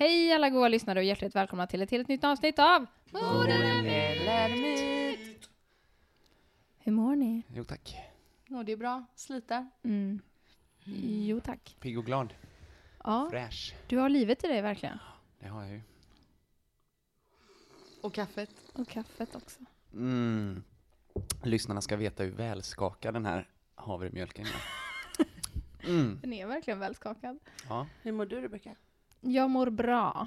Hej alla goa lyssnare och hjärtligt välkomna till ett helt nytt avsnitt av Morden eller myt. Hur mår ni? Jo tack. Ja, det är bra. Sliter. Mm. Jo tack. Pigg och glad. Ja, Fräsch. du har livet i dig verkligen. Det har jag ju. Och kaffet. Och kaffet också. Mm. Lyssnarna ska veta hur välskakad den här havremjölken är. Mm. Den är verkligen välskakad. Ja. Hur mår du, Rebecka? Jag mår bra.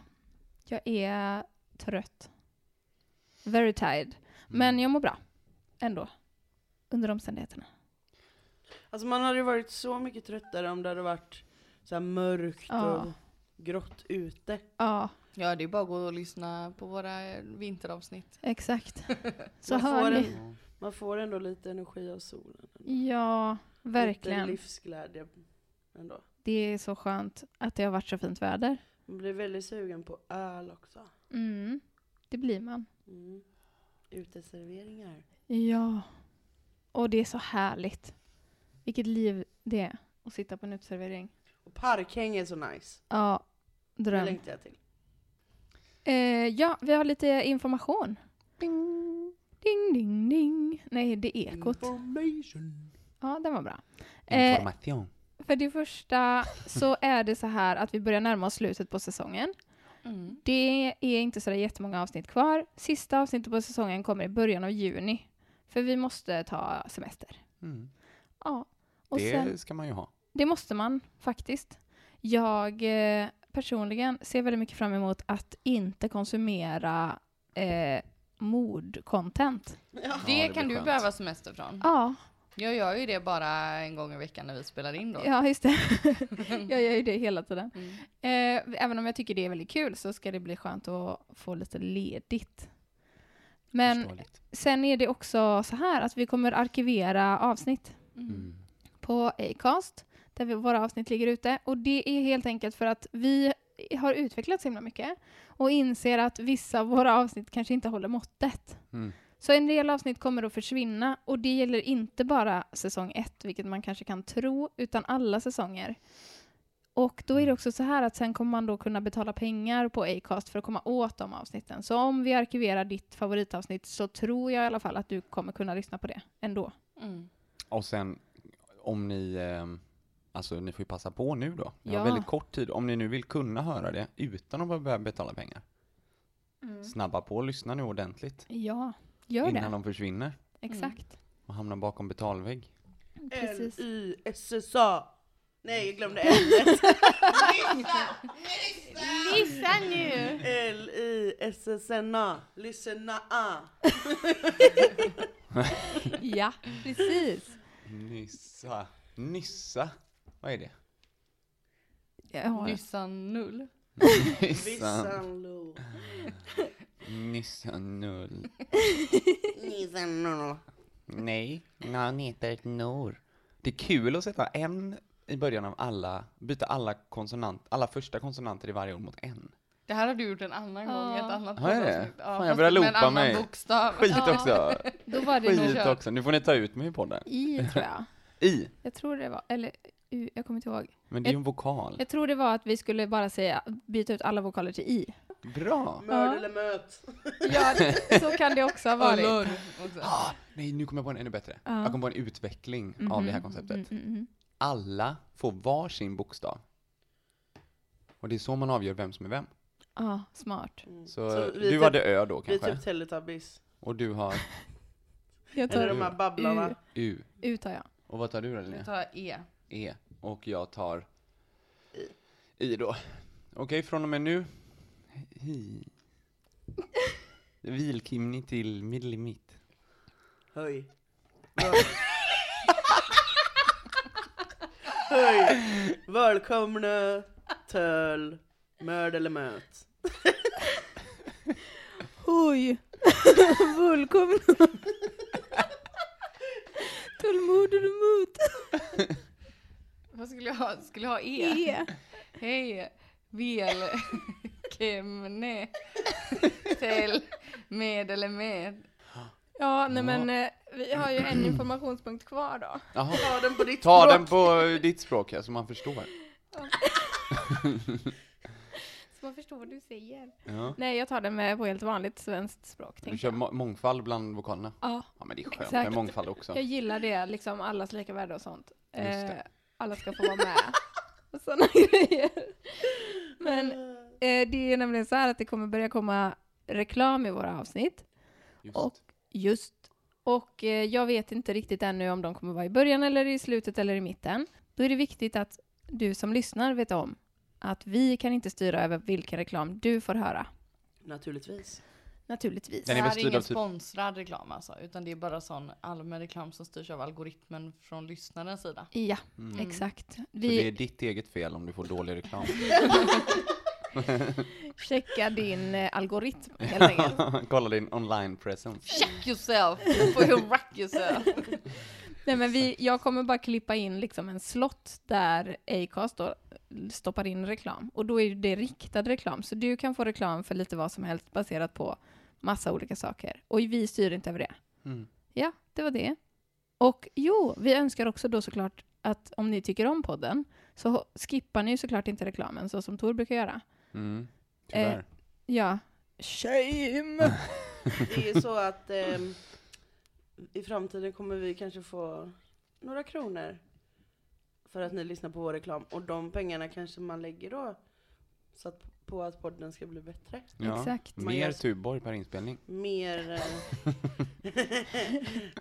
Jag är trött. Very tired. Men jag mår bra. Ändå. Under omständigheterna. Alltså man hade ju varit så mycket tröttare om det hade varit så här mörkt Ja. och grått ute. Ja, Ja, det är bara att gå och lyssna på våra vinteravsnitt. exakt. Så Man får hör ni. en- Man får ändå lite energi av solen. Ja, Lite verkligen. livsglädje ändå. Det är så skönt att det har varit så fint väder. Man blir väldigt sugen på öl också. Mm, det blir man. Mm. Uteserveringar. Ja. Och det är så härligt. Vilket liv det är att sitta på en uteservering. Och parkhäng är så nice. Ja, Det dröm. längtar jag till. Eh, ja, vi har lite information. Ding, ding, ding, ding. Nej, det är ekot. Information. Ja, den var bra. Eh, Information. För det första så är det så här att vi börjar närma oss slutet på säsongen. Mm. Det är inte så där jättemånga avsnitt kvar. Sista avsnittet på säsongen kommer i början av juni. För vi måste ta semester. Mm. Ja. Och Det sen, ska man ju ha. det måste man faktiskt. Jag eh, personligen ser väldigt mycket fram emot att inte konsumera eh, mord-content. Det, Ja, det kan du skönt. behöva semester från. Ja, Jag gör ju det bara en gång i veckan när vi spelar in då. ja just det. jag gör ju det hela tiden. Mm. Eh, även om jag tycker det är väldigt kul så ska det bli skönt att få lite ledigt. Men sen är det också så här att vi kommer arkivera avsnitt Mm. på Acast, där vi, våra avsnitt ligger ute. Och det är helt enkelt för att vi har utvecklats så himla mycket och inser att vissa av våra avsnitt kanske inte håller måttet. Mm. Så en del avsnitt kommer att försvinna och det gäller inte bara säsong ett, vilket man kanske kan tro, utan alla säsonger. Och då är det också så här att sen kommer man då kunna betala pengar på Acast för att komma åt de avsnitten. Så om vi arkiverar ditt favoritavsnitt så tror jag i alla fall att du kommer kunna lyssna på det ändå. Mm. Och sen om ni, ehm, alltså ni får ju passa på nu då. Ni Ja. har väldigt kort tid. Om ni nu vill kunna höra det utan att behöva betala pengar. Snabba på och lyssna nu ordentligt. Ja, gör innan det. de försvinner Exakt. och hamnar bakom betalvägg. Precis. L-Y-S-S-A. Nej, jag glömde L. Lyssna nu! L-I-S-S-N-A. Lyssna. A. Ja, precis. Nyssa. Nyssa? Vad är det? Ja, Null. Vissan lo. Nyssan null. Nissan lo. Nej, han heter Nor. Det är kul att sätta en i början av alla, byta alla konsonant, alla första konsonanter i varje ord mot en. Det här har du gjort en annan gång i ett annat Har jag det? Ja, Fan, jag börjar med en loopa annan mig. bokstav. Skit Ja. också! då var det Skit också, nu får ni ta ut mig i podden. I, tror jag. I, Jag tror det var, eller U, jag kommer inte ihåg. men det är ju en vokal. Jag tror det var att vi skulle bara säga, byta ut alla vokaler till I. Bra! Mörd eller möt. Ja, så kan det också ha varit. Allor också. Ah, nej, nu kommer jag på en ännu bättre. Ja. Jag kom på en utveckling av det här konceptet. Mm, mm, mm. Alla får var sin bokstav. Och det är så man avgör vem som är vem. Ja, smart. Mm. Så, vi du typ- hade Ö då Vi är kanske? typ Teletubbies. Och du har Jag Eller tar de här babblarna. U. U. U tar jag. Och vad tar du då Jag Linnea? tar E. E. Och jag tar I då. Okej, från och med nu. Hi. Vilkimni till millimit. Höj. Höj. Välkomna till Mörd eller möt. Oj! Välkomna! Tålmod och emot. Vad skulle jag ha? Skulle jag ha E? E. Hej, välkomna till med eller med. Ja, nej men eh, vi har ju en informationspunkt kvar då. Jaha. Ta den på ditt Ta språk. den på ditt språk här, så man förstår. Så man förstår vad du säger. Ja. Nej, jag tar den med på helt vanligt svenskt språk. Du tänkte kör jag. må- mångfald bland vokalerna? Ja, Ja men det är skönt Exakt. med mångfald också. jag gillar det, liksom allas lika värde och sånt. Just det. Eh, alla ska få vara med. och sådana grejer. Men eh, det är nämligen så här att det kommer börja komma reklam i våra avsnitt. Just. Och just. Och eh, jag vet inte riktigt ännu om de kommer vara i början eller i slutet eller i mitten. Då är det viktigt att du som lyssnar vet om att vi kan inte styra över vilken reklam du får höra. Naturligtvis. Naturligtvis. Den Det är här väl är ingen typ- sponsrad reklam alltså, utan det är bara sån allmän reklam som styrs av algoritmen från lyssnarens sida. Ja, Mm. exakt. Så det är Vi ditt eget fel om du får dålig reklam. checkar din eh, algoritm helt enkelt. Kolla din online presence. Check yourself before you wreck yourself. Nej, men vi, jag kommer bara klippa in liksom en slott där Acast då stoppar in reklam. Och då är det riktad reklam. Så du kan få reklam för lite vad som helst baserat på massa olika saker. Och vi styr inte över det. Mm. Ja, det var det. Och jo, vi önskar också då såklart att om ni tycker om podden så skippar ni såklart inte reklamen så som Tor brukar göra. Mm. Tyvärr. Ja. Shame! Det är så att ehm, i framtiden kommer vi kanske få några kronor för att ni lyssnar på vår reklam. Och de pengarna kanske man lägger då så att, på att podden ska bli bättre. ja. Exakt. Man Mer gör- Tuborg per inspelning. Mer... eh,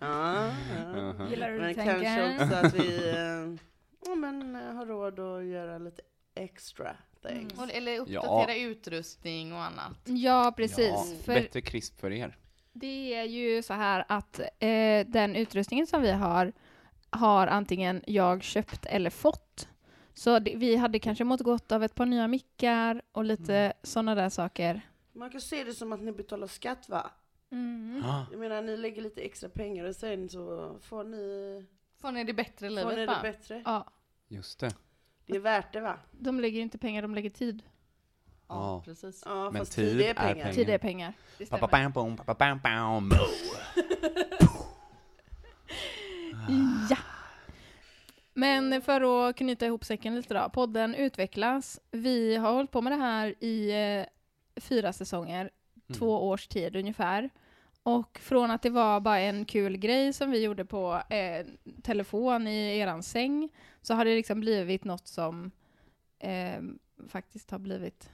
ja, ja. Gillar du Men du kanske tänker? också att vi eh, ja, men, eh, har råd att göra lite extra things. Och- Eller uppdatera Ja. utrustning och annat. Ja, precis. Ja, För Bättre krisp för er. det är ju så här att eh, den utrustningen som vi har har antingen jag köpt eller fått. Så det, vi hade kanske mått gott av ett par nya mickar och lite Mm. sådana där saker. Man kan se det som att ni betalar skatt va? Mm. Ah, Jag menar ni lägger lite extra pengar och sen så får ni, Får ni det bättre i får livet ni va? det bättre. Ja, just det. Det är värt det va? de lägger inte pengar, de lägger tid. Ja, Ja. precis. Ja Men fast tid tid är är pengar. pengar. Tid är pengar. Det stämmer. Ja. Men för att knyta ihop säcken lite då. Podden utvecklas. Vi har hållit på med det här i eh, fyra säsonger, Mm. två års tid ungefär. Och från att det var bara en kul grej som vi gjorde på eh, telefon i eran säng så har det liksom blivit något som eh, faktiskt har blivit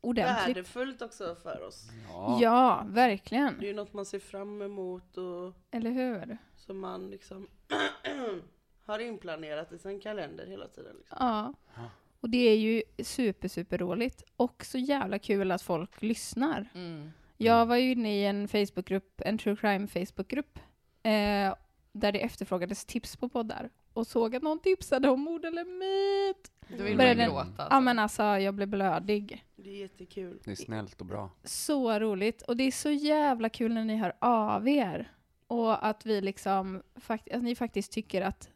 ordentligt. Värdefullt också för oss. Ja. Ja, Det är verkligen. ju något man ser fram emot och Eller hur? som man liksom har inplanerat i sin kalender hela tiden. Liksom. Ja. Och det är ju super, super roligt. Och så jävla kul att folk lyssnar. Mm. Jag var ju inne i en Facebookgrupp, en true crime Facebookgrupp, eh, där det efterfrågades tips på poddar. Och såg att någon tipsade om mord eller myt. Då vill Började gråta. Ja men alltså, jag blev blödig. Det är jättekul. Det är snällt och bra. Så roligt. Och det är så jävla kul när ni hör av er. Och att vi liksom, fakt- att ni faktiskt tycker att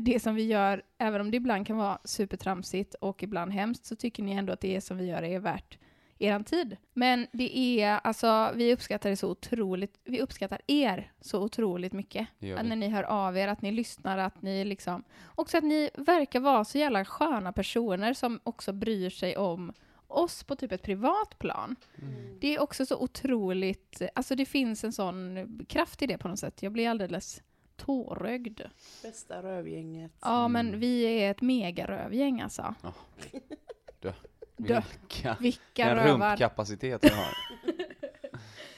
det som vi gör, även om det ibland kan vara supertramsigt och ibland hemskt, så tycker ni ändå att det som vi gör är värt eran tid. Men det är, alltså, vi uppskattar det så otroligt, vi uppskattar er så otroligt mycket. Att när ni hör av er, att ni lyssnar, att ni liksom... Också att ni verkar vara så jävla sköna personer som också bryr sig om oss på typ ett privat plan. Mm. Det är också så otroligt, alltså det finns en sån kraft i det på något sätt. Jag blir alldeles tårögd. Bästa rövgänget. Ja, Mm. men vi är ett megarövgäng alltså. Dö. Vilka, Vilka rövar. rumpkapacitet jag har.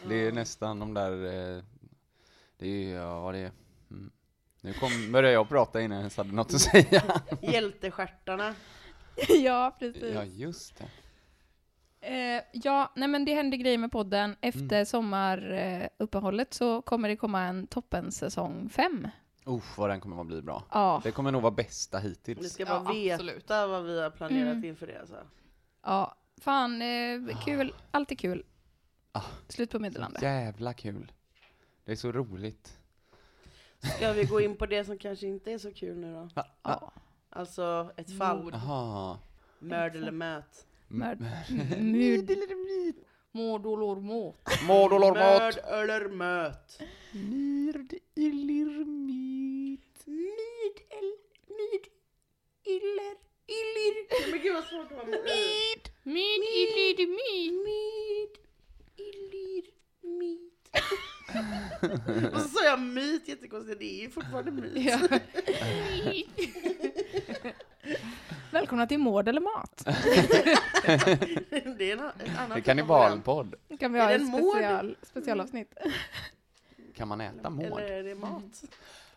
Det är nästan de där, eh, det är, ja det är. Mm. Nu kom, började jag prata innan jag ens hade något att säga. Hjältestjärtarna. ja, precis. Ja, just det. Eh, ja, nej men det händer grejer med podden. Efter Mm. sommaruppehållet så kommer det komma en toppensäsong 5. Usch, vad den kommer att bli bra. Ja, Det kommer nog vara bästa Ni hittills. ska Ja, bara veta absolut. vad vi har planerat Mm. inför det alltså. ja. Fan, eh, kul. Alltid kul. Ah. Slut på meddelande. Jävla kul. Det är så roligt. Ska vi gå in på det som kanske inte är så kul nu då? Va? Ja. Alltså ett fall, Jaha. mörd eller möt. Mörd. Mud. Mord eller mat. Mord eller Mörd mat. eller möt. Myrd eller myt. Myd eller myd. Iller. Illir. Men gud vad svårt det var med Myd. Mid, illid, mid. Myd. Illir. Myt. Och så sa jag myt jättekonstigt, det är ju fortfarande myt. Välkomna till Mord eller mat. det är en, en annan Det är typ kannibalpodd. kan vi Är ha ett special, specialavsnitt. Kan man äta mård? Eller är det mat?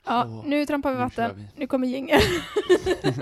Ja, nu trampar vi nu vatten. vi. Nu kommer jingeln.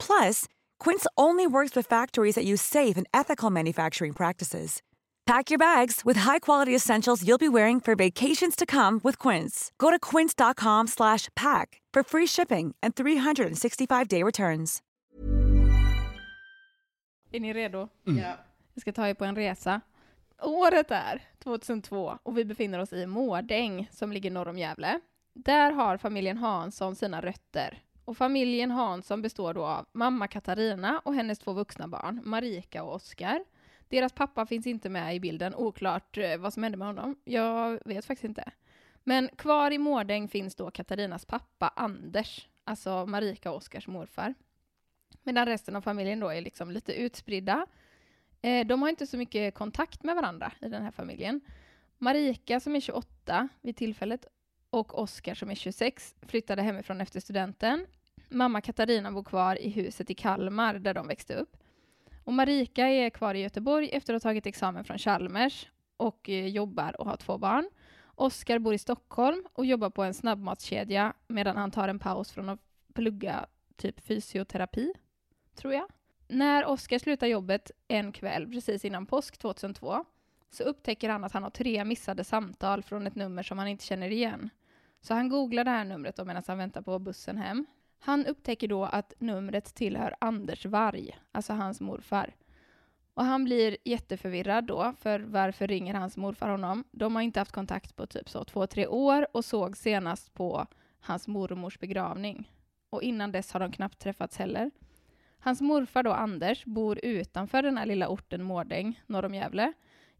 Plus, Quince only works with factories that use safe and ethical manufacturing practices. Pack your bags with high-quality essentials you'll be wearing for vacations to come with Quince. Go to quince.com slash pack for free shipping and 365-day returns. Är ni redo? Ja. Jag ska ta er på en resa. Året är 2002 och vi befinner oss i Mårdäng som ligger norr om Gävle. Där har familjen Hansson sina rötter. Och familjen Hansson består då av mamma Katarina och hennes två vuxna barn, Marika och Oskar. Deras pappa finns inte med i bilden, oklart eh, vad som hände med honom. Jag vet faktiskt inte. Men kvar i Mårdäng finns då Katarinas pappa Anders, alltså Marika och Oskars morfar. Medan resten av familjen då är liksom lite utspridda. Eh, de har inte så mycket kontakt med varandra i den här familjen. Marika som är 28 vid tillfället och Oskar som är 26 flyttade hemifrån efter studenten. Mamma Katarina bor kvar i huset i Kalmar där de växte upp. Och Marika är kvar i Göteborg efter att ha tagit examen från Chalmers och eh, jobbar och har två barn. Oskar bor i Stockholm och jobbar på en snabbmatskedja medan han tar en paus från att plugga typ fysioterapi, tror jag. När Oskar slutar jobbet en kväll precis innan påsk 2002 så upptäcker han att han har tre missade samtal från ett nummer som han inte känner igen. Så han googlar det här numret medan han väntar på bussen hem. Han upptäcker då att numret tillhör Anders Varg, alltså hans morfar. Och han blir jätteförvirrad då, för varför ringer hans morfar honom? De har inte haft kontakt på typ så två, tre år och såg senast på hans mormors begravning. Och innan dess har de knappt träffats heller. Hans morfar då, Anders, bor utanför den här lilla orten Mårdäng, norr om Gävle,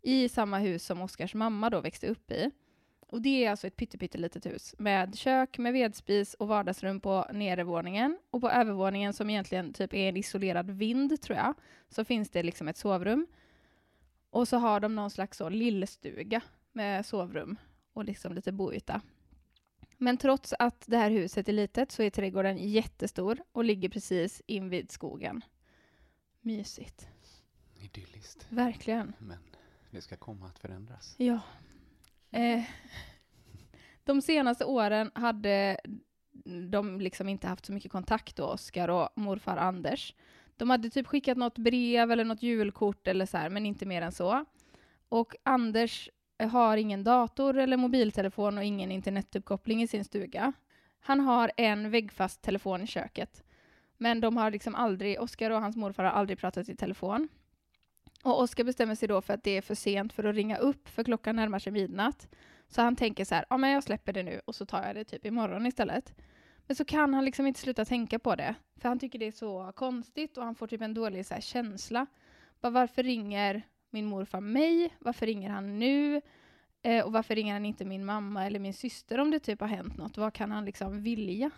i samma hus som Oskars mamma då växte upp i. Och det är alltså ett pyttelitet hus med kök med vedspis och vardagsrum på nedervåningen. Och på övervåningen, som egentligen typ är en isolerad vind, tror jag, så finns det liksom ett sovrum. Och så har de någon slags så lillstuga med sovrum och liksom lite boyta. Men trots att det här huset är litet så är trädgården jättestor och ligger precis invid skogen. Mysigt. Idylliskt. Verkligen. Men det ska komma att förändras. Ja. Eh, de senaste åren hade de liksom inte haft så mycket kontakt då, Oskar och morfar Anders. De hade typ skickat något brev eller något julkort eller så här, men inte mer än så. Och Anders eh, har ingen dator eller mobiltelefon och ingen internetuppkoppling i sin stuga. Han har en väggfast telefon i köket. Men de har liksom aldrig, Oskar och hans morfar har aldrig pratat i telefon. Och Oskar bestämmer sig då för att det är för sent för att ringa upp, för klockan närmar sig midnatt. Så han tänker så här, ja men jag släpper det nu och så tar jag det typ imorgon istället. Men så kan han liksom inte sluta tänka på det, för han tycker det är så konstigt och han får typ en dålig så här, känsla. Bara varför ringer min morfar mig? Varför ringer han nu? Eh, och varför ringer han inte min mamma eller min syster om det typ har hänt något? Vad kan han liksom vilja?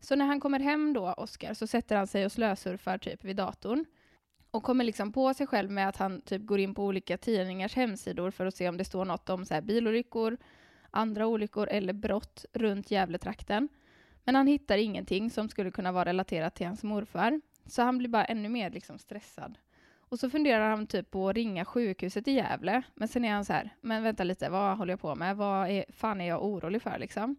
Så när han kommer hem då, Oskar, så sätter han sig och slösurfar typ vid datorn och kommer liksom på sig själv med att han typ går in på olika tidningars hemsidor för att se om det står något om så här bilolyckor, andra olyckor eller brott runt Gävletrakten. Men han hittar ingenting som skulle kunna vara relaterat till hans morfar. Så han blir bara ännu mer liksom stressad. Och så funderar han typ på att ringa sjukhuset i Gävle. Men sen är han så här, men vänta lite, vad håller jag på med? Vad är, fan är jag orolig för liksom?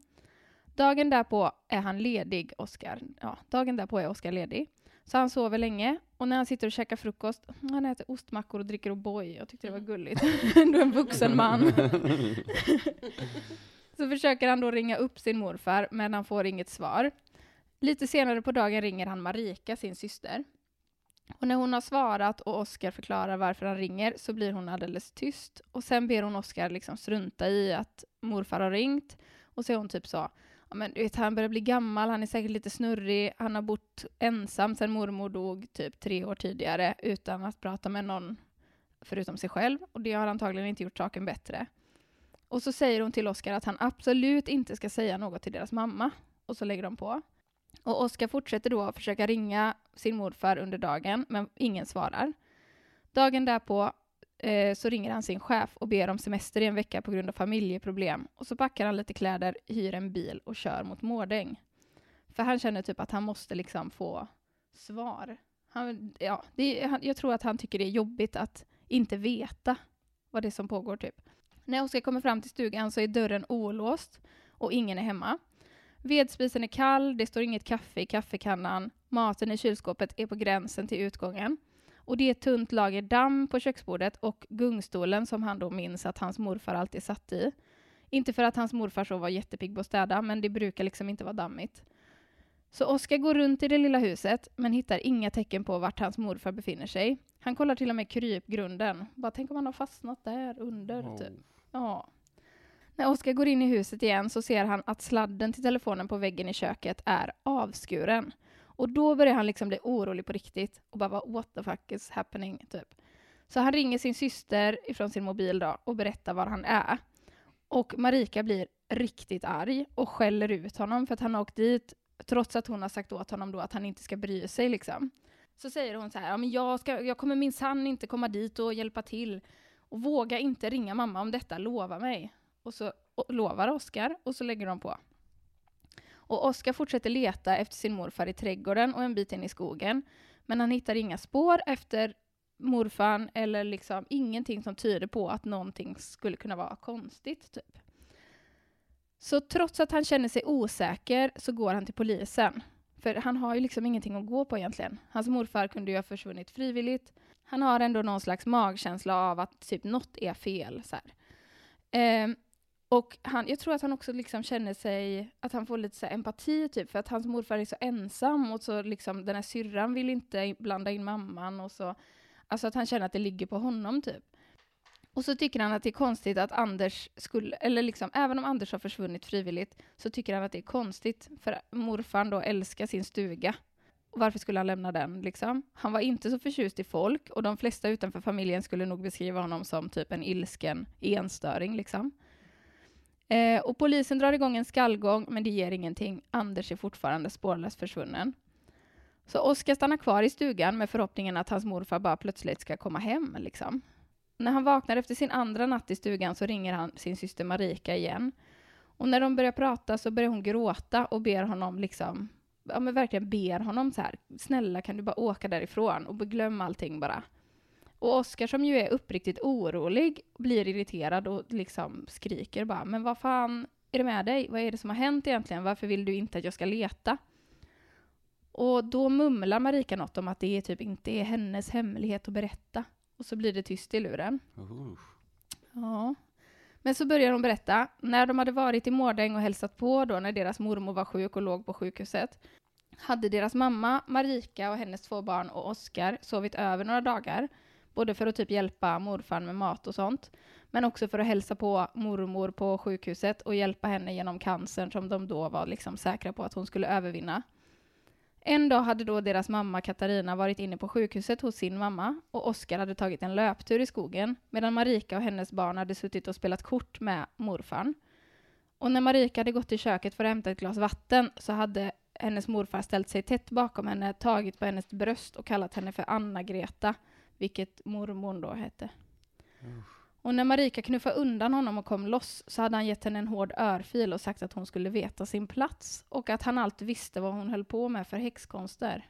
Dagen därpå är han ledig, Oskar. Ja, dagen därpå är Oskar ledig. Så han sover länge och när han sitter och käkar frukost, han äter ostmackor och dricker O'boy. Jag tyckte det var gulligt. du är en vuxen man. så försöker han då ringa upp sin morfar, men han får inget svar. Lite senare på dagen ringer han Marika, sin syster. Och när hon har svarat och Oskar förklarar varför han ringer så blir hon alldeles tyst. Och sen ber hon Oskar liksom strunta i att morfar har ringt. Och så är hon typ så, men du vet, han börjar bli gammal, han är säkert lite snurrig, han har bott ensam sedan mormor dog typ tre år tidigare utan att prata med någon förutom sig själv. Och det har antagligen inte gjort saken bättre. Och så säger hon till Oskar att han absolut inte ska säga något till deras mamma. Och så lägger de på. Och Oskar fortsätter då att försöka ringa sin morfar under dagen, men ingen svarar. Dagen därpå eh, så ringer han sin chef och ber om semester i en vecka på grund av familjeproblem. Och så packar han lite kläder, hyr en bil och kör mot Mårdäng. För han känner typ att han måste liksom få svar. Han, ja, det, han, jag tror att han tycker det är jobbigt att inte veta vad det är som pågår typ. När Oskar kommer fram till stugan så är dörren olåst och ingen är hemma. Vedspisen är kall, det står inget kaffe i kaffekannan, maten i kylskåpet är på gränsen till utgången. Och det är ett tunt lager damm på köksbordet och gungstolen som han då minns att hans morfar alltid satt i. Inte för att hans morfar så var jättepigg på att städa, men det brukar liksom inte vara dammigt. Så Oskar går runt i det lilla huset, men hittar inga tecken på vart hans morfar befinner sig. Han kollar till och med krypgrunden. Bara tänk om han har fastnat där under, Oh. typ. Ja. När Oskar går in i huset igen så ser han att sladden till telefonen på väggen i köket är avskuren. Och då börjar han liksom bli orolig på riktigt och bara vad what the fuck is happening, typ. Så han ringer sin syster ifrån sin mobil då och berättar var han är. Och Marika blir riktigt arg och skäller ut honom för att han har åkt dit trots att hon har sagt åt honom då att han inte ska bry sig liksom. Så säger hon så här, ja, men jag, ska, jag kommer minsann inte komma dit och hjälpa till. Och våga inte ringa mamma om detta, lova mig. Och så och lovar Oskar och så lägger de på. Och Oskar fortsätter leta efter sin morfar i trädgården och en bit in i skogen. Men han hittar inga spår efter morfar eller liksom ingenting som tyder på att någonting skulle kunna vara konstigt. Typ. Så trots att han känner sig osäker så går han till polisen. För han har ju liksom ingenting att gå på egentligen. Hans morfar kunde ju ha försvunnit frivilligt. Han har ändå någon slags magkänsla av att typ något är fel. Så här. Ehm, och han, jag tror att han också liksom känner sig, att han får lite så här empati typ, för att hans morfar är så ensam och så liksom den här syrran vill inte blanda in mamman och så, alltså att han känner att det ligger på honom typ. Och så tycker han att det är konstigt att Anders skulle, eller liksom, även om Anders har försvunnit frivilligt, så tycker han att det är konstigt, för morfar då älskar sin stuga. Och varför skulle han lämna den liksom? Han var inte så förtjust i folk, och de flesta utanför familjen skulle nog beskriva honom som typ en ilsken enstöring liksom. Eh, och polisen drar igång en skallgång, men det ger ingenting. Anders är fortfarande spårlöst försvunnen. Så Oskar stannar kvar i stugan med förhoppningen att hans morfar bara plötsligt ska komma hem. Liksom. När han vaknar efter sin andra natt i stugan så ringer han sin syster Marika igen. Och när de börjar prata så börjar hon gråta och ber honom liksom, ja men verkligen ber honom så här, snälla kan du bara åka därifrån och glöm allting bara. Och Oskar som ju är uppriktigt orolig blir irriterad och liksom skriker bara, men vad fan är det med dig? Vad är det som har hänt egentligen? Varför vill du inte att jag ska leta? Och då mumlar Marika något om att det typ inte är hennes hemlighet att berätta. Och så blir det tyst i luren. Uh. Ja. Men så börjar hon berätta. När de hade varit i Mårdäng och hälsat på då när deras mormor var sjuk och låg på sjukhuset hade deras mamma, Marika och hennes två barn och Oskar sovit över några dagar. Både för att typ hjälpa morfar med mat och sånt, men också för att hälsa på mormor på sjukhuset och hjälpa henne genom cancern som de då var liksom säkra på att hon skulle övervinna. En dag hade då deras mamma Katarina varit inne på sjukhuset hos sin mamma och Oskar hade tagit en löptur i skogen medan Marika och hennes barn hade suttit och spelat kort med morfarn. Och när Marika hade gått till köket för att hämta ett glas vatten så hade hennes morfar ställt sig tätt bakom henne, tagit på hennes bröst och kallat henne för Anna-Greta, vilket mormor då hette. Och när Marika knuffade undan honom och kom loss så hade han gett henne en hård örfil och sagt att hon skulle veta sin plats och att han alltid visste vad hon höll på med för häxkonster.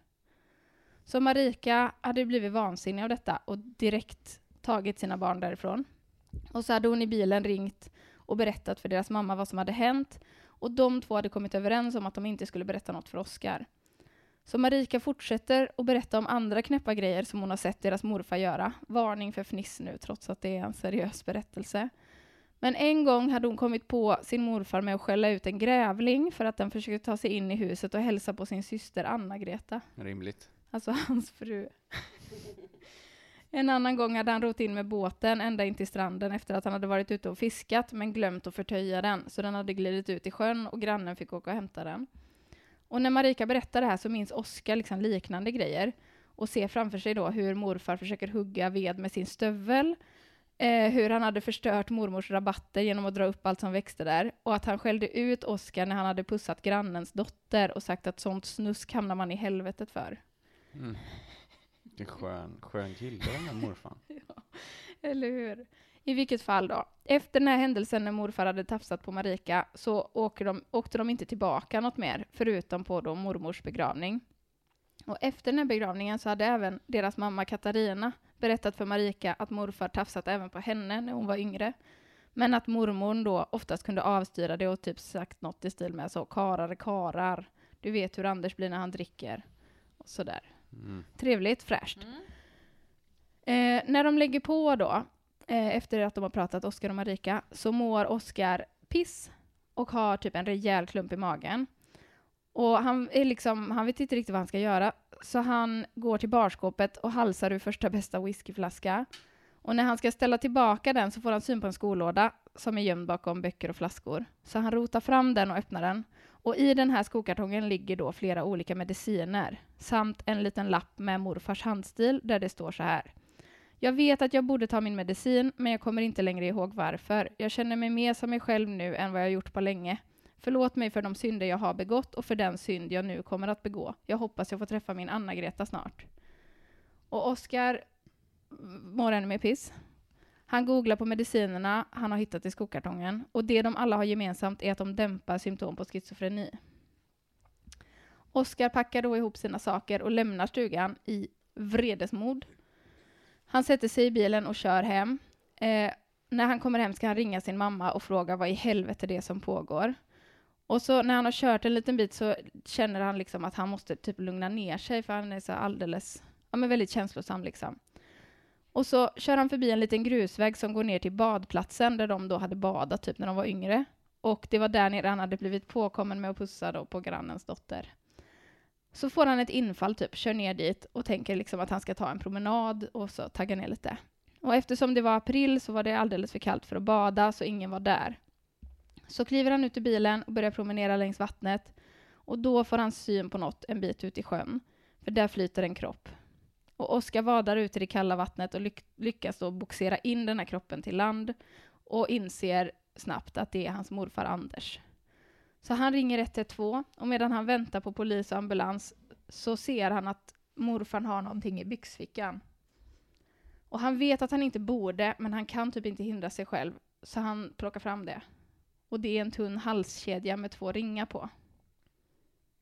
Så Marika hade blivit vansinnig av detta och direkt tagit sina barn därifrån. Och så hade hon i bilen ringt och berättat för deras mamma vad som hade hänt och de två hade kommit överens om att de inte skulle berätta något för Oskar. Så Marika fortsätter att berätta om andra knäppa grejer som hon har sett deras morfar göra. Varning för fniss nu, trots att det är en seriös berättelse. Men en gång hade hon kommit på sin morfar med att skälla ut en grävling för att den försökte ta sig in i huset och hälsa på sin syster Anna-Greta. Rimligt. Alltså hans fru. En annan gång hade han rott in med båten ända in till stranden efter att han hade varit ute och fiskat men glömt att förtöja den, så den hade glidit ut i sjön och grannen fick åka och hämta den. Och när Marika berättar det här så minns Oskar liksom liknande grejer och ser framför sig då hur morfar försöker hugga ved med sin stövel, eh, hur han hade förstört mormors rabatter genom att dra upp allt som växte där och att han skällde ut Oskar när han hade pussat grannens dotter och sagt att sånt snusk hamnar man i helvetet för. Mm. Vilken skön, skön kille den här morfan. ja, eller hur? I vilket fall då, efter den här händelsen när morfar hade tafsat på Marika så åker de, åkte de inte tillbaka något mer, förutom på då mormors begravning. Och efter den här begravningen så hade även deras mamma Katarina berättat för Marika att morfar tafsat även på henne när hon var yngre. Men att mormor då oftast kunde avstyra det och typ sagt något i stil med så karar karar. Du vet hur Anders blir när han dricker. Och sådär. Mm. Trevligt, fräscht. Eh, när de lägger på då, eh, efter att de har pratat, Oskar och Marika, så mår Oskar piss och har typ en rejäl klump i magen. Och han, är liksom, han vet inte riktigt vad han ska göra, så han går till barskåpet och halsar ur första bästa whiskyflaska. Och när han ska ställa tillbaka den så får han syn på en skolåda som är gömd bakom böcker och flaskor. Så han rotar fram den och öppnar den. Och i den här skokartongen ligger då flera olika mediciner samt en liten lapp med morfars handstil där det står så här. Jag vet att jag borde ta min medicin, men jag kommer inte längre ihåg varför. Jag känner mig mer som mig själv nu än vad jag gjort på länge. Förlåt mig för de synder jag har begått och för den synd jag nu kommer att begå. Jag hoppas jag får träffa min Anna-Greta snart. Och Oskar mår ännu mer piss. Han googlar på medicinerna han har hittat i skokartongen och det de alla har gemensamt är att de dämpar symptom på schizofreni. Oskar packar då ihop sina saker och lämnar stugan i vredesmod. Han sätter sig i bilen och kör hem. Eh, när han kommer hem ska han ringa sin mamma och fråga vad i helvete det är som pågår. Och så när han har kört en liten bit så känner han liksom att han måste typ lugna ner sig för han är så alldeles, ja men väldigt känslosam liksom. Och så kör han förbi en liten grusväg som går ner till badplatsen där de då hade badat typ när de var yngre. Och det var där nere han hade blivit påkommen med att pussa då på grannens dotter. Så får han ett infall typ, kör ner dit och tänker liksom att han ska ta en promenad och så tagga ner lite. Och eftersom det var april så var det alldeles för kallt för att bada så ingen var där. Så kliver han ut ur bilen och börjar promenera längs vattnet och då får han syn på något en bit ut i sjön, för där flyter en kropp. Och Oskar vadar ut i det kalla vattnet och lyck lyckas då boxera in den här kroppen till land och inser snabbt att det är hans morfar Anders. Så han ringer 112 och medan han väntar på polis och ambulans så ser han att morfar har någonting i byxfickan. Och han vet att han inte borde, men han kan typ inte hindra sig själv, så han plockar fram det. Och det är en tunn halskedja med två ringar på.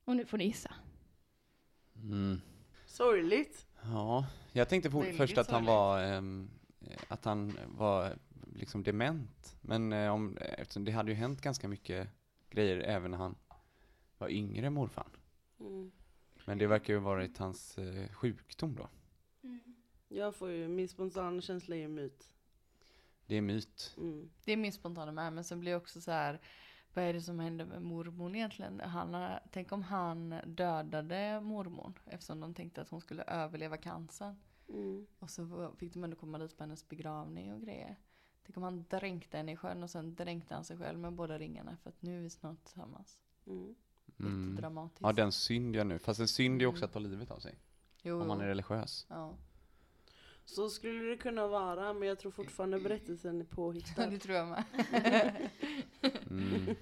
Och nu får ni gissa. Mm. Sorgligt. Ja, jag tänkte på Väldigt först att han var, ehm, att han var liksom dement. Men eh, om, eftersom det hade ju hänt ganska mycket grejer även när han var yngre, morfar. Mm. Men det verkar ju ha varit hans eh, sjukdom då. Jag får ju, min spontana känsla är ju myt. Det är myt. Mm. Det är min spontana med, men sen blir det också så här, vad är det som händer med mormor egentligen? Han tänk om han dödade mormor eftersom de tänkte att hon skulle överleva cancern. Mm. Och så fick de ändå komma dit på hennes begravning och grejer. Tänk om han dränkte henne i sjön och sen dränkte han sig själv med båda ringarna för att nu är vi snart tillsammans. Mm. Mm. dramatiskt. Ja, den synd jag nu. Fast en synd är också att ta livet av sig. Jo, om man är religiös. Ja. Så skulle det kunna vara, men jag tror fortfarande berättelsen är påhittad. det tror jag med. Mm.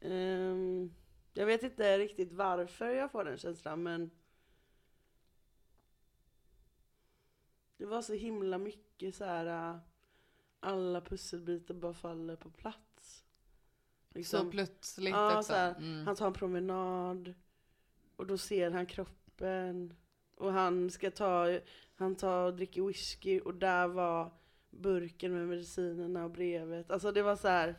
Ehm, jag vet inte riktigt varför jag får den känslan, men det var så himla mycket så här. Alla pusselbitar bara faller på plats. Så plötsligt ja, också. Så här, Mm. Han tar en promenad och då ser han kroppen och han ska ta, han tar och dricker whisky och där var burken med medicinerna och brevet. Alltså det var så här.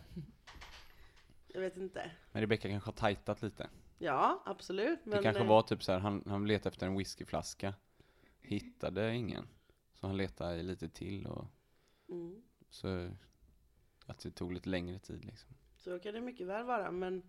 Jag vet inte. Men Rebecca kanske har tajtat lite. Ja, absolut. det kanske eh, var typ så här, han, han letade efter en whiskyflaska. Hittade ingen. Så han letade lite till och Mm, så att det tog lite längre tid liksom. så kan det mycket väl vara, men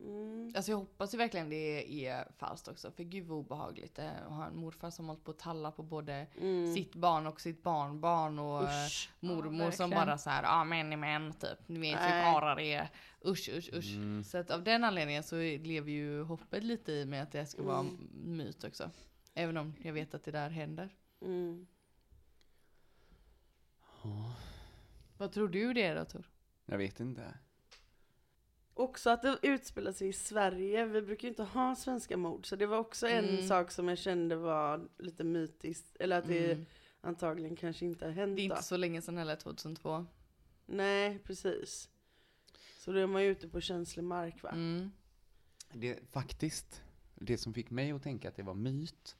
mm, Alltså jag hoppas ju verkligen det är falskt också. För gud vad obehagligt det är att ha en morfar som hållit på att talla på både Mm. sitt barn och sitt barnbarn och Usch. eh, mormor Ja, som bara så här, ja män är män typ. Ni vet hur karlar är. Usch usch usch. Mm. Så att av den anledningen så lever ju hoppet lite i med att det ska vara Mm. myt också. Även om jag vet att det där händer. mm. Ja, Vad tror du det är då Tor? jag vet inte. Också att det utspelar sig i Sverige. Vi brukar ju inte ha svenska mord, så det var också en Mm. sak som jag kände var lite mytiskt. Eller att det Mm. antagligen kanske inte har hänt Det är då. inte så länge sedan heller, 2002. Nej, precis. Så då är man ju ute på känslig mark va? Mm. Det, faktiskt, det som fick mig att tänka att det var myt,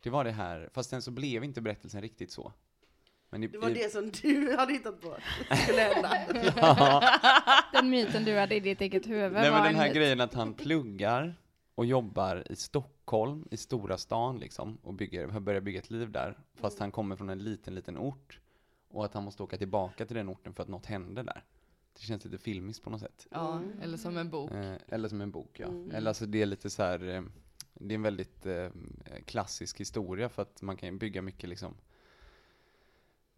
det var det här, fast sen så blev inte berättelsen riktigt så. Men i, Det var i, det som du hade hittat på skulle hända. Den myten du hade i ditt eget huvud Nej men den en här myt. grejen att han pluggar och jobbar i Stockholm, i stora stan liksom, och bygger, har börjat bygga ett liv där, fast han kommer från en liten, liten ort. Och att han måste åka tillbaka till den orten för att något händer där. Det känns lite filmiskt på något sätt. Ja, Mm. eller som en bok. Eh, eller som en bok, ja. Mm. Eller alltså det är lite så här, eh, det är en väldigt eh, klassisk historia för att man kan ju bygga mycket liksom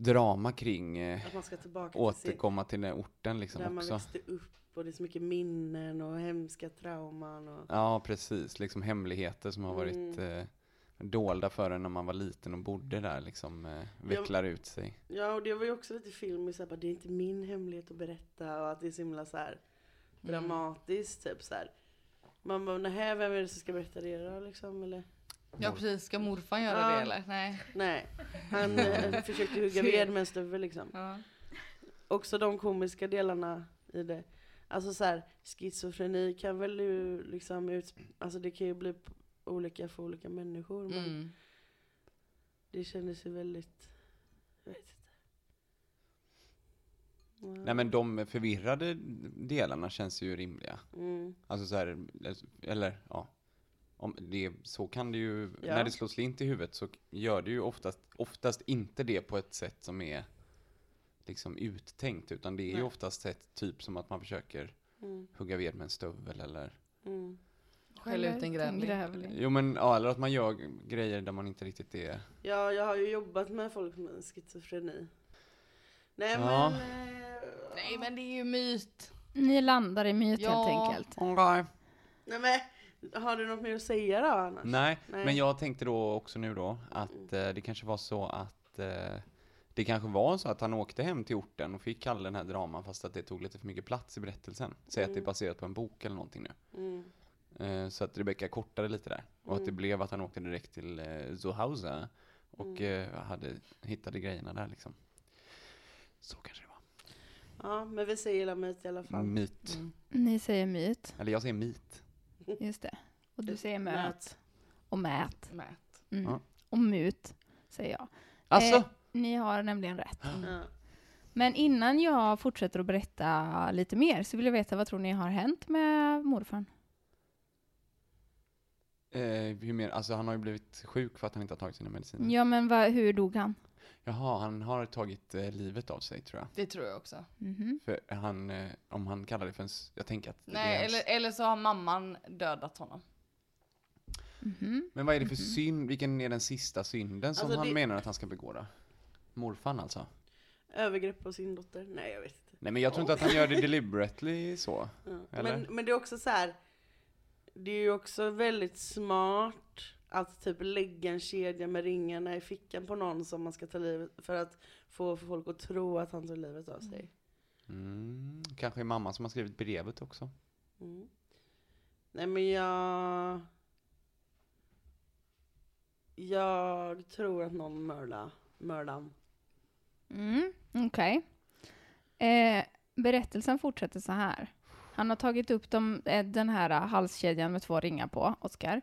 drama kring eh, Att man ska tillbaka till återkomma till den orten liksom där man också. växte upp och det är så mycket minnen och hemska trauman och Ja, precis. Liksom hemligheter som har varit Mm. eh, dolda för en när man var liten och bodde där liksom eh, vecklar ut sig. Ja, och det var ju också lite filmiskt, så här, bara, det är inte min hemlighet att berätta och att det är så himla så här dramatiskt, typ så här. Man bara, nej, vem är det som ska berätta det då liksom, eller? Ja precis, ska morfar göra Ja. det eller? Nej. Nej, han eh, försökte hugga ved med en stövel liksom. Ja. Också de komiska delarna i det. Alltså så här, schizofreni kan väl ju liksom ut, alltså det kan ju bli olika för olika människor, men Mm. det kändes ju väldigt, jag vet inte. Nej men de förvirrade delarna känns ju rimliga. Mm. Alltså så här, eller ja. Om det, så kan det ju, Ja. när det slår slint i huvudet så gör det ju oftast, oftast inte det på ett sätt som är liksom uttänkt, utan det är ju Nej. oftast ett typ som att man försöker Mm. hugga ved med en stövel eller Mm. Skälla ut en grävling. Jo men ja, eller att man gör grejer där man inte riktigt är Ja, jag har ju jobbat med folk med schizofreni. Nej Ja. men... Eh, Nej men det är ju myt. Ni landar i myt Ja. helt enkelt. Nej men, har du något mer att säga då annars? Nej, Nej. men jag tänkte då också nu då att eh, det kanske var så att eh, det kanske var så att han åkte hem till orten och fick all den här draman fast att det tog lite för mycket plats i berättelsen. Säg att det är Mm. baserat på en bok eller någonting nu. Mm. Eh, så att Rebecca kortade lite där. Och att det Mm. blev att han åkte direkt till eh, Zuhause och Mm. eh, hade, hittade grejerna där liksom. Så kanske det var. Ja, men vi säger la myt i alla fall. Myt. Mm. Ni säger myt, Eller jag säger myt. Just det. Och du säger möt. Mät. Och mät. Mät. Mm. Ja. Och mut, säger jag. Alltså! Eh, ni har nämligen rätt. Ja. Men innan jag fortsätter att berätta lite mer så vill jag veta vad tror ni har hänt med morfar? Eh, hur mer? Alltså han har ju blivit sjuk för att han inte har tagit sina mediciner. Ja, men vad, hur dog han? Jaha, han har tagit eh, livet av sig tror jag. Det tror jag också. Mhm. För han, eh, om han kallar det för en, s- jag tänker att det är Nej, hans- eller, eller så har mamman dödat honom. Mhm. Men vad är det för synd, vilken är den sista synden som Alltså, han det- menar att han ska begå då? Morfan alltså? Övergrepp på sin dotter? Nej, jag vet inte. Nej men jag tror inte att han gör det deliberately så. Ja. Eller? Men, men det är också så här. Det är ju också väldigt smart att typ lägga en kedja med ringarna i fickan på någon som man ska ta livet för att få folk att tro att han tog livet av sig. Mm, kanske är mamma som har skrivit brevet också. Mm. Nej men jag... Jag tror att någon mördade mördaren. Mm, Okej. Eh, berättelsen fortsätter så här. Han har tagit upp de, eh, den här halskedjan med två ringar på, Oskar.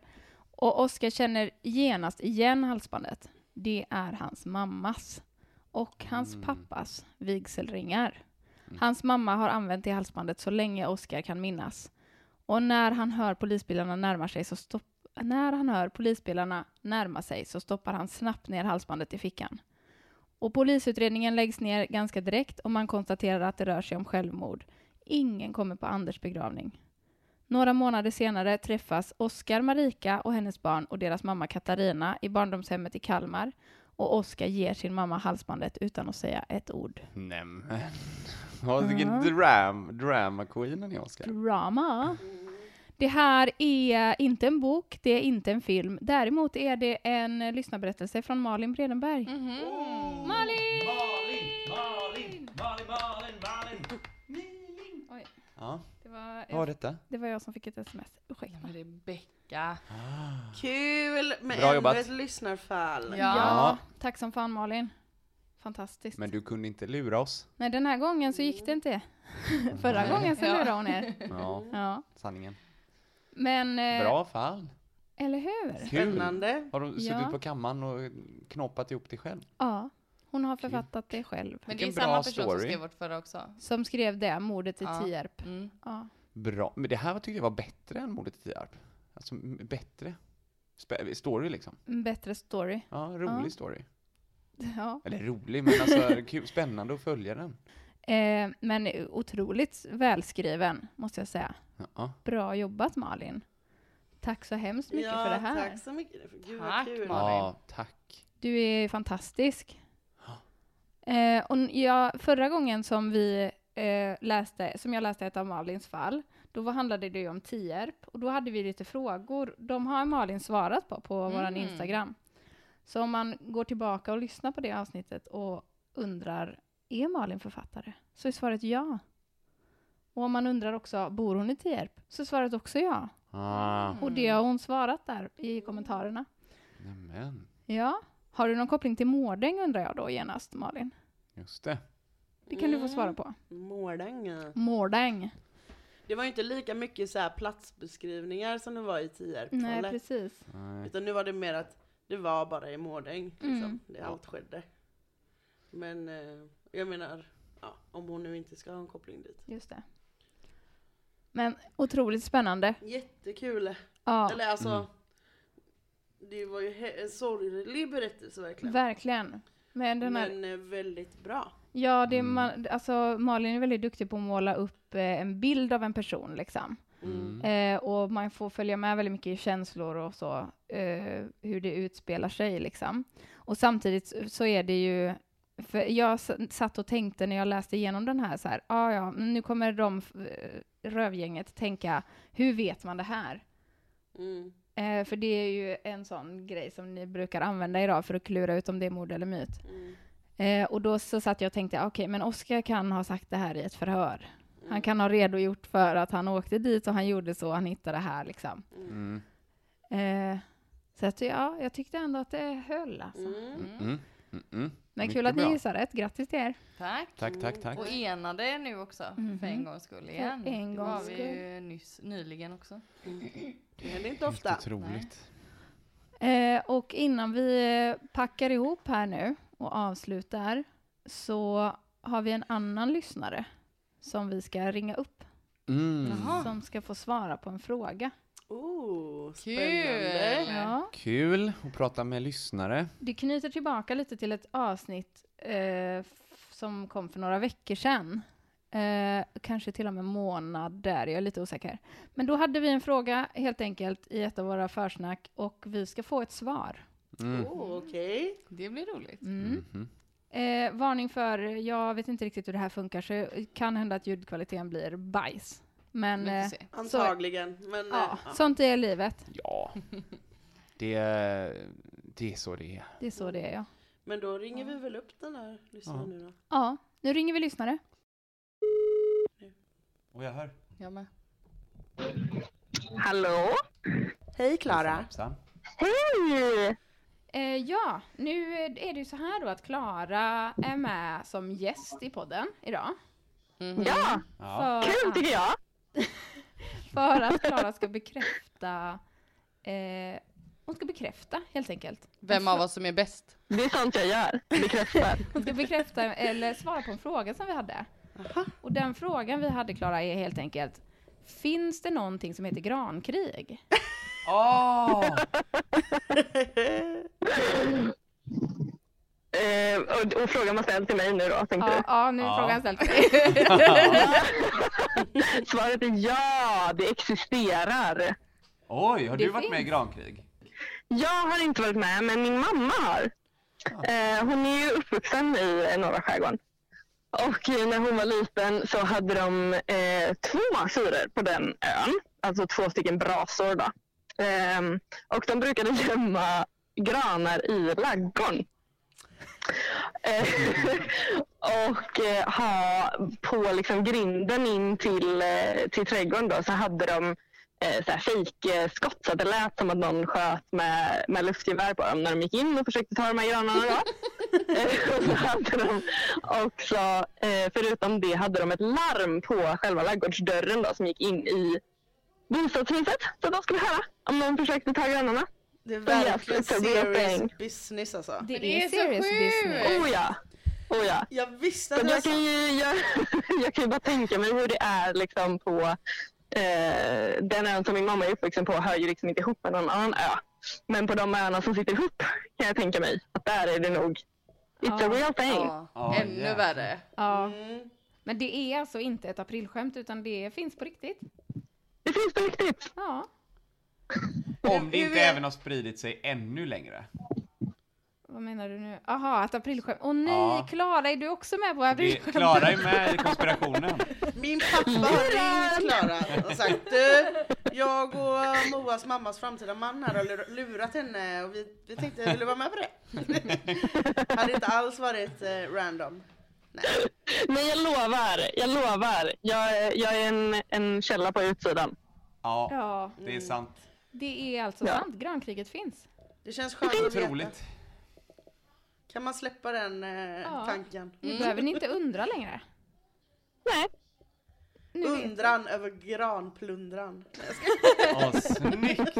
Och Oskar känner genast igen halsbandet. Det är hans mammas. Och hans Mm. pappas vigselringar. Mm. Hans mamma har använt det halsbandet så länge Oskar kan minnas. Och när han hör polisbilarna närma sig så stopp, när han hör polisbilarna närma sig så stoppar han snabbt ner halsbandet i fickan. Och polisutredningen läggs ner ganska direkt och man konstaterar att det rör sig om självmord. Ingen kommer på Anders begravning. Några månader senare träffas Oskar, Marika och hennes barn och deras mamma Katarina i barndomshemmet i Kalmar. Och Oskar ger sin mamma halsbandet utan att säga ett ord. Nämen. Vilken Ja. dram, drama queenen är Oskar. Drama. Det här är inte en bok, det är inte en film. Däremot är det en eh, lyssnarberättelse från Malin Bredenberg. Mhm. Malin! Malin, var, vad var detta? det var jag som fick ett sms. Ursäkta. Rebecka. Kul med Bra ännu jobbat. ett lyssnarfall. Ja. Ja, tack som fan Malin. Fantastiskt. Men du kunde inte lura oss. Nej, den här gången så gick det inte. Förra gången så Ja. lurade hon er. Ja, Ja. sanningen. Men, eh, Bra fall. eller hur? Kul. Spännande. Har du suttit Ja. på kammaren och knåpat ihop det själv? Ja, hon har författat det själv. Men det är samma person story. som skrev vårt förra också. Som skrev det, mordet i Ja. Tierp. Mm. Ja. Bra. Men det här tyckte jag var bättre än mordet i Tierp. Alltså bättre. Story liksom. En bättre story. Ja, rolig Ja. story. Ja. Eller rolig, men alltså kul, spännande att följa den. Eh, men otroligt välskriven, måste jag säga. Ja. Bra jobbat Malin. Tack så hemskt mycket ja, för det här. tack så mycket. Gud Tack, vad kul. Malin. ja, tack. Du är fantastisk. Eh, och ja, förra gången som vi eh, läste, som jag läste ett av Malins fall, då var- handlade det ju om Tierp och då hade vi lite frågor. De har Malin svarat på, på våran Mm. Instagram. Så om man går tillbaka och lyssnar på det avsnittet och undrar, är Malin författare? Så är svaret ja. Och om man undrar också, bor hon i Tierp? Så är svaret också ja. Ah, Och det har hon svarat där i kommentarerna. nämen, Ja. Har du någon koppling till Mårdäng undrar jag då genast, Malin? just det. Det kan du få svara på. Mårdänga. Mårdäng. Det var ju inte lika mycket så här platsbeskrivningar som det var i Tierp. Nej, eller? precis. Nej. Utan nu var det mer att det var bara i Mårdäng. Liksom. Mm. Det allt skedde. Men eh, jag menar, Ja, om hon nu inte ska ha en koppling dit. Just det. Men otroligt spännande. Jättekul. Ja, Eller alltså, Mm. det var ju en sorglig berättelse verkligen. verkligen. Men den här, Men eh, väldigt bra. Ja, det, är Mm. man, alltså Malin är väldigt duktig på att måla upp eh, en bild av en person liksom. Mm. Eh, och man får följa med väldigt mycket i känslor och så, eh, hur det utspelar sig liksom. Och samtidigt så är det ju, för jag satt och tänkte när jag läste igenom den här så här, ah, ja, nu kommer de, eh, rövgänget tänka, hur vet man det här? Mm. Eh, för det är ju en sån grej som ni brukar använda idag för att klura ut om det är mord eller myt. Mm. Eh, och då så satt jag och tänkte, okej, men Oskar kan ha sagt det här i ett förhör. Mm. Han kan ha redogjort för att han åkte dit och han gjorde så, han hittade det här liksom. Mm. Eh, så att, ja, jag tyckte ändå att det höll alltså. Mm. Mm. Mm. Mm. Men Mycket kul att ni gissade rätt, grattis till er. Tack. Tack, tack, tack. Och enade nu också, Mhm. för en gångs skull igen. en det var gångs vi skull. ju nyss, nyligen också. Det händer inte Helt ofta. otroligt. Eh, och innan vi packar ihop här nu och avslutar så har vi en annan lyssnare som vi ska ringa upp, Mm. Som ska få svara på en fråga. Oh, Kul! spännande. Ja, Kul att prata med lyssnare. det knyter tillbaka lite till ett avsnitt eh, som kom för några veckor sedan. Eh, kanske till och med månader, jag är lite osäker. Men då hade vi en fråga helt enkelt i ett av våra försnack och vi ska få ett svar. Mm. Oh, Okej. Det blir roligt. Mm. Mhm. Eh, varning för, jag vet inte riktigt hur det här funkar, så det kan hända att ljudkvaliteten blir bajs. Men eh. Antagligen. Men ja, eh, ja. sånt är livet. Ja, det, det är så det är. Det är så det är, ja. Men då ringer vi väl upp den här lyssnaren Ja. nu då. Ja, nu ringer vi lyssnare. Och jag hör. Jag med. Hallå? Hej Klara. Hej! Eh, ja, nu är det ju så här då att Klara är med som gäst i podden idag. Mhm. Ja, Ja. För kul att, tycker jag. för att Klara ska bekräfta eh, hon ska bekräfta helt enkelt. Vem av oss som är bäst? Det är sånt jag gör. Bekräftar. Hon ska bekräfta eller svara på en fråga som vi hade. Och den frågan vi hade Klara är helt enkelt Finns det någonting som heter grankrig? Åh! Eh, och, och frågan var ställd till mig nu då, tänkte Ja, du? ja nu är Ja. frågan ställd till dig. Svaret är ja, det existerar. Oj, har Det du varit med i grankrig? Jag har inte varit med, men min mamma har. Eh, hon är ju uppvuxen i eh, norra skärgården. Och eh, när hon var liten så hade de eh, två fyrer på den ön. Alltså två stycken brasor då. Ehm, och de brukade gömma granar i laggården. Eh, och eh, ha på liksom grinden in till, eh, till trädgården då, så hade de eh, så här fejkskott så att det lät som att någon sköt med, med luftgevär på dem när de gick in och försökte ta de här granarna. Då. Eh, och så hade de också, eh, förutom det, hade de ett larm på själva ladugårdsdörren då, som gick in i bostadshuset så att de skulle höra om någon försökte ta granarna. Det är verkligen a serious business alltså. Det, Det är, så sjukt. business. Oh ja! Oh ja. Jag visste Så att det var jag, kan ju, jag, jag kan ju bara tänka mig hur det är liksom på eh, den ön som min mamma är uppvuxen på hör ju liksom inte ihop med någon annan ö. Men på de öarna som sitter ihop kan jag tänka mig att där är det nog It's a Ja. real thing. Ja, Ja, ännu jäklar. värre. Ja. Mm. Men det är alltså inte ett aprilskämt utan det finns på riktigt. Det finns på riktigt. Ja. Om det inte även har spridit sig ännu längre. Vad menar du nu? Jaha, ett aprilskämt. Åh nej, Ja. Klara, är du också med på aprilskämt? Klara är med i konspirationen. Min pappa har ringt Klara och sagt du, jag och Moas mammas framtida man här har lur- lurat henne och vi, vi tänkte, vill du vara med på det? hade inte alls varit eh, random. Nej. Men jag lovar, jag lovar. Jag, är- jag är en, en källa på utsidan. Ja, Ja, det är sant. det är alltså Ja. sant. Grankriget finns. Det känns skönt att veta. Otroligt. Kan man släppa den eh, Ja. tanken? Nu behöver ni inte undra längre. Nej. Nu. Undran över granplundran. Åh, snyggt!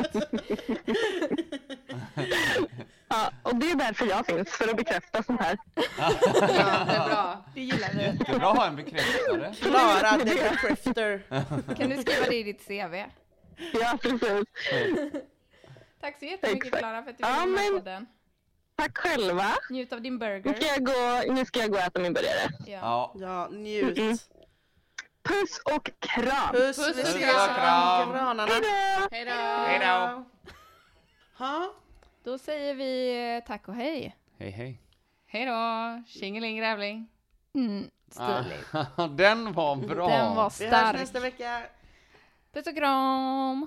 Ja, och det är därför jag finns, för att bekräfta sånt här. Ja, det är bra. Det gillar vi. Jättebra att ha en bekräftare. Klara the Decrypter. Kan du skriva det i ditt CV? Ja, precis. Tack så jättemycket. Klara för att du Ja, ville med men- på den. Tack själva. Njut av din Nu burger. ska jag gå, nu ska jag gå och äta min burgare. Ja. Ja. Ja, njut. Mm. Puss och kram! Puss, Puss vi och kram. granarna. Hejdå! Hej då! Hej då! Ha? Då säger vi eh, tack och hej. Hej hej. Hej då, tjingeling grävling. Mm. Ah, Den var bra. Den var Vi hörs stark. nästa vecka. Puss och kram!